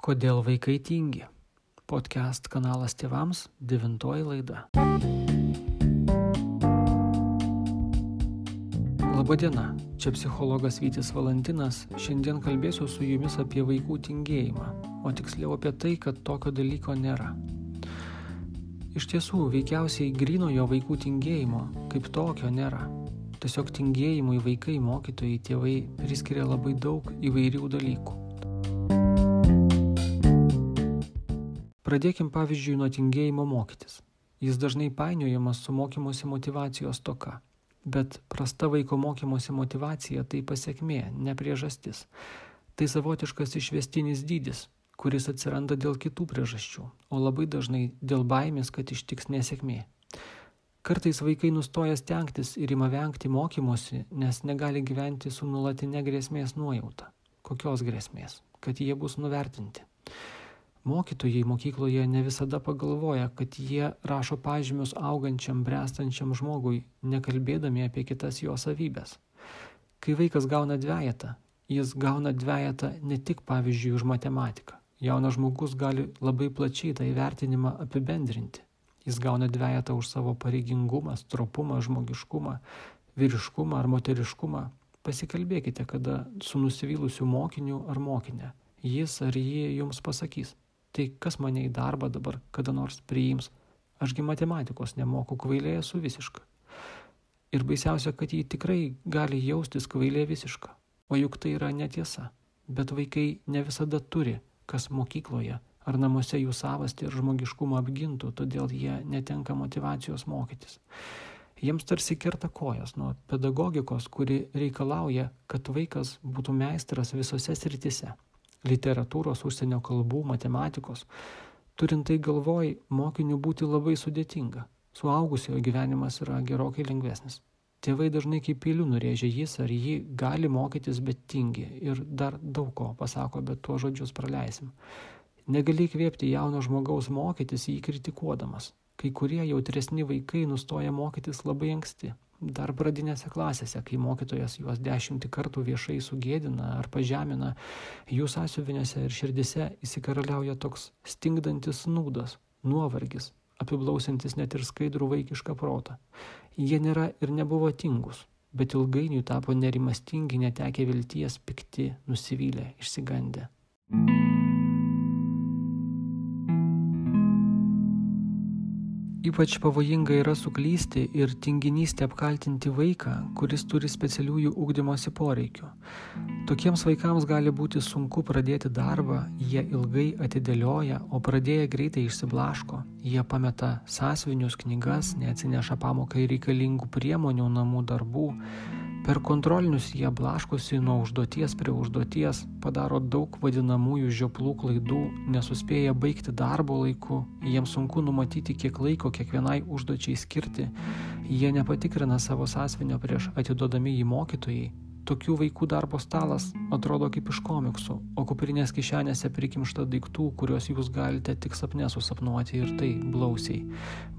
Kodėl vaikai tingi? Podcast kanalas tėvams, devintoji laida. Labadiena, čia psichologas Vytis Valantinas. Šiandien kalbėsiu su jumis apie vaikų tingėjimą, o tiksliau apie tai, kad tokio dalyko nėra. Iš tiesų, veikiausiai grinojo vaikų tingėjimo kaip tokio nėra. Tiesiog tingėjimui vaikai, mokytojai, tėvai priskiria labai daug įvairių dalykų. Pradėkim pavyzdžiui nuo tingėjimo mokytis. Jis dažnai painiojamas su mokymosi motivacijos toka. Bet prasta vaiko mokymosi motivacija tai pasiekmė, ne priežastis. Tai savotiškas išvestinis dydis, kuris atsiranda dėl kitų priežasčių, o labai dažnai dėl baimės, kad ištiks nesėkmė. Kartais vaikai nustoja stengtis ir ima vengti mokymosi, nes negali gyventi su nulatinė grėsmės nuojauta. Kokios grėsmės? Kad jie bus nuvertinti. Mokytojai mokykloje ne visada pagalvoja, kad jie rašo pažymius augančiam, brestančiam žmogui, nekalbėdami apie kitas jo savybės. Kai vaikas gauna dviejatą, jis gauna dviejatą ne tik pavyzdžiui už matematiką. Jaunas žmogus gali labai plačiai tą įvertinimą apibendrinti. Jis gauna dviejatą už savo pareigingumą, stropumą, žmogiškumą, vyriškumą ar moteriškumą. Pasikalbėkite kada su nusivylusiu mokiniu ar mokinė. Jis ar ji jums pasakys, Tai kas mane į darbą dabar kada nors priims? Ašgi matematikos nemoku, kvailė esu visiška. Ir baisiausia, kad jį tikrai gali jaustis kvailė visiška. O juk tai yra netiesa. Bet vaikai ne visada turi, kas mokykloje ar namuose jų savastį ir žmogiškumą apgintų, todėl jie netenka motivacijos mokytis. Jiems tarsi kerta kojas nuo pedagogikos, kuri reikalauja, kad vaikas būtų meistras visose sritise literatūros, užsienio kalbų, matematikos. Turint tai galvoj, mokiniu būti labai sudėtinga. Suaugusiojo gyvenimas yra gerokai lengvesnis. Tėvai dažnai kaip pilių nurėžia jis ar jį gali mokytis, bet tingi ir dar daug ko pasako, bet tuos žodžius praleisim. Negali įkvėpti jauno žmogaus mokytis jį kritikuodamas. Kai kurie jautresni vaikai nustoja mokytis labai anksti, dar pradinėse klasėse, kai mokytojas juos dešimtį kartų viešai sugėdina ar pažemina, jų sąsiuvinėse ir širdise įsikaraliauja toks stingdantis nūdas, nuovargis, apiblausintis net ir skaidrų vaikišką protą. Jie nėra ir nebuvo tingus, bet ilgainiui tapo nerimastingi, netekę vilties, pikti, nusivylę, išsigandę. Ypač pavojinga yra suklysti ir tinginystę apkaltinti vaiką, kuris turi specialiųjų ūkdymosi poreikių. Tokiems vaikams gali būti sunku pradėti darbą, jie ilgai atidėlioja, o pradėję greitai išsiblaško, jie pameta sąsvinius knygas, neatsineša pamokai reikalingų priemonių namų darbų, Per kontrolinius jie blaškosi nuo užduoties prie užduoties, padaro daug vadinamųjų žioplų klaidų, nesuspėja baigti darbo laiku, jiems sunku numatyti, kiek laiko kiekvienai užduočiai skirti, jie nepatikrina savo sąsvinio prieš atidodami į mokytojai. Tokių vaikų darbo stalas atrodo kaip iš komiksų, o kuprinės kišenėse prikimšta daiktų, kuriuos jūs galite tik sapne susapnuoti ir tai blausiai.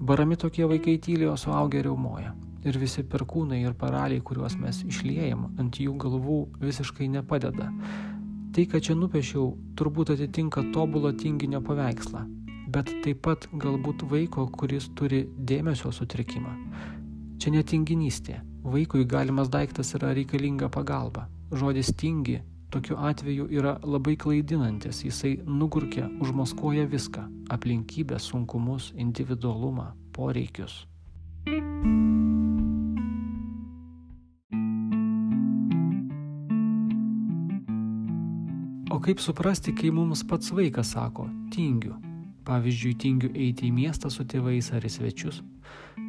Barami tokie vaikai tyliai, o suaugę riaumoja ir visi perkūnai ir paraliai, kuriuos mes išliejam ant jų galvų, visiškai nepadeda. Tai, ką čia nupiešiau, turbūt atitinka tobulo tinginio paveikslą, bet taip pat galbūt vaiko, kuris turi dėmesio sutrikimą. Čia netinginystė. Vaikui galimas daiktas yra reikalinga pagalba. Žodis tingi tokiu atveju yra labai klaidinantis, jisai nugurkia, užmaskuoja viską - aplinkybės, sunkumus, individualumą, poreikius. thank you kaip suprasti, kai mums pats vaikas sako tingiu? Pavyzdžiui, tingiu eiti į miestą su tėvais ar į svečius.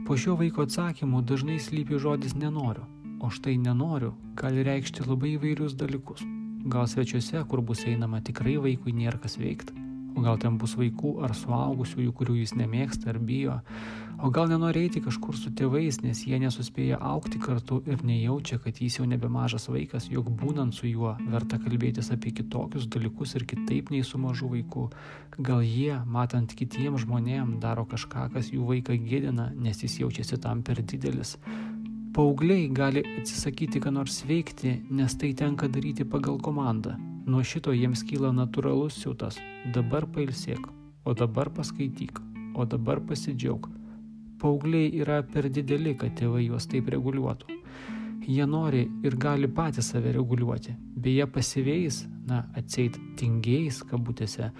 Po šio vaiko atsakymų dažnai slypi žodis nenoriu, o štai nenoriu gali reikšti labai įvairius dalykus. Gal svečiuose, kur bus einama, tikrai vaikui nėra kas veikti, o gal ten bus vaikų ar suaugusiųjų, kurių jis nemėgsta ar bijo, o gal nenori eiti kažkur su tėvais, nes jie nesuspėja aukti kartu ir nejaučia, kad jis jau nebemažas vaikas, jog būnant su juo verta kalbėtis apie kitokius dalykus ir kitaip nei su mažu vaiku. Gal jie, matant kitiems žmonėms, daro kažką, kas jų vaiką gėdina, nes jis jaučiasi tam per didelis. Paaugliai gali atsisakyti ką nors veikti, nes tai tenka daryti pagal komandą. Nuo šito jiems kyla natūralus siutas. Dabar pailsėk, o dabar paskaityk, o dabar pasidžiaug. Paaugliai yra per dideli, kad tėvai juos taip reguliuotų. Jie nori ir gali patys save reguliuoti. Beje, pasyviais, na, atseit tingėjais, kabutėse,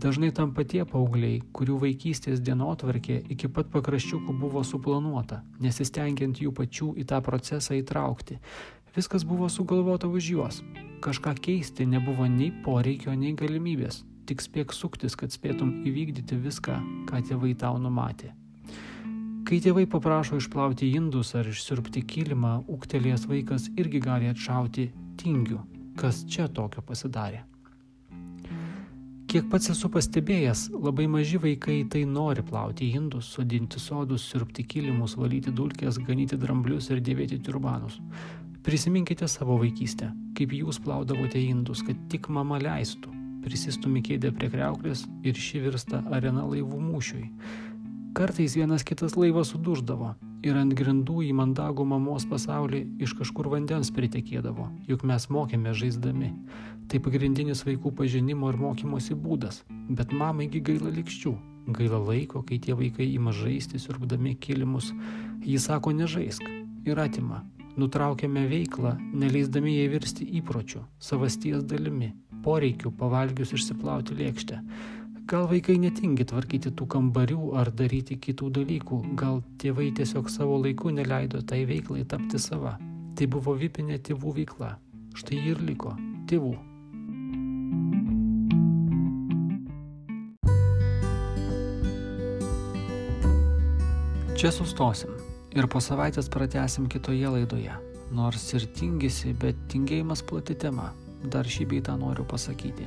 dažnai tampa tie paaugliai, kurių vaikystės dienotvarkė iki pat pakraščiukų buvo suplanuota, nesistengiant jų pačių į tą procesą įtraukti. Viskas buvo sugalvota už juos. Kažką keisti nebuvo nei poreikio, nei galimybės. Tik spėk suktis, kad spėtum įvykdyti viską, ką tėvai tau numatė. Kai tėvai paprašo išplauti indus ar išsirpti kilimą, ūktelėjęs vaikas irgi gali atšauti tingiu. Kas čia tokio pasidarė? Kiek pats esu pastebėjęs, labai maži vaikai tai nori plauti indus, sodinti sodus, sirpti kilimus, valyti dulkės, ganyti dramblius ir dėvėti turbanus. Prisiminkite savo vaikystę, kaip jūs plaudavote indus, kad tik mama leistų. Prisistumi kėdę prie kreuklės ir ši virsta arena laivų mūšiui. Kartais vienas kitas laivas suduždavo ir ant grindų į mandagų mamos pasaulį iš kažkur vandens pritekėdavo, juk mes mokėme žaisdami. Tai pagrindinis vaikų pažinimo ir mokymosi būdas, bet mamaigi gaila likščių, gaila laiko, kai tie vaikai ima žaisti, siurbdami kilimus. Jis sako nežaisk ir atima. Nutraukiame veiklą, neleisdami jai virsti įpročių, savasties dalimi, poreikiu pavalgius išsiplauti lėkštę. Gal vaikai netingi tvarkyti tų kambarių ar daryti kitų dalykų, gal tėvai tiesiog savo laiku neleido tai veiklai tapti sava. Tai buvo vipinė tėvų veikla. Štai ir liko tėvų. Čia sustosim ir po savaitės pratesim kitoje laidoje. Nors ir tingisi, bet tingėjimas plati tema. Dar šį beitą noriu pasakyti.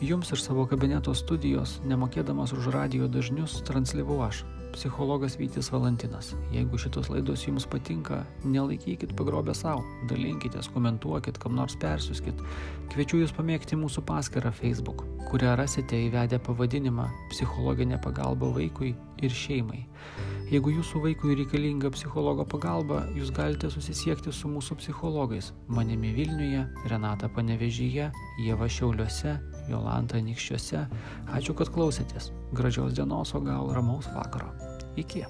Jums iš savo kabineto studijos, nemokėdamas už radio dažnius, transliavau aš, psichologas Vytis Valantinas. Jeigu šitos laidos jums patinka, nelaikykit pagrobę savo, dalinkitės, komentuokit, kam nors persiuskit. Kviečiu jūs pamėgti mūsų paskirtą Facebook, kurią rasite įvedę pavadinimą Psichologinė pagalba vaikui ir šeimai. Jeigu jūsų vaikui reikalinga psichologo pagalba, jūs galite susisiekti su mūsų psichologais - manimi Vilniuje, Renata Panevežyje, Jeva Šiauliuose Jolanta Nikščiuose. Ačiū, kad klausėtės. Gražios dienos, o gal ramaus vakaro. Iki.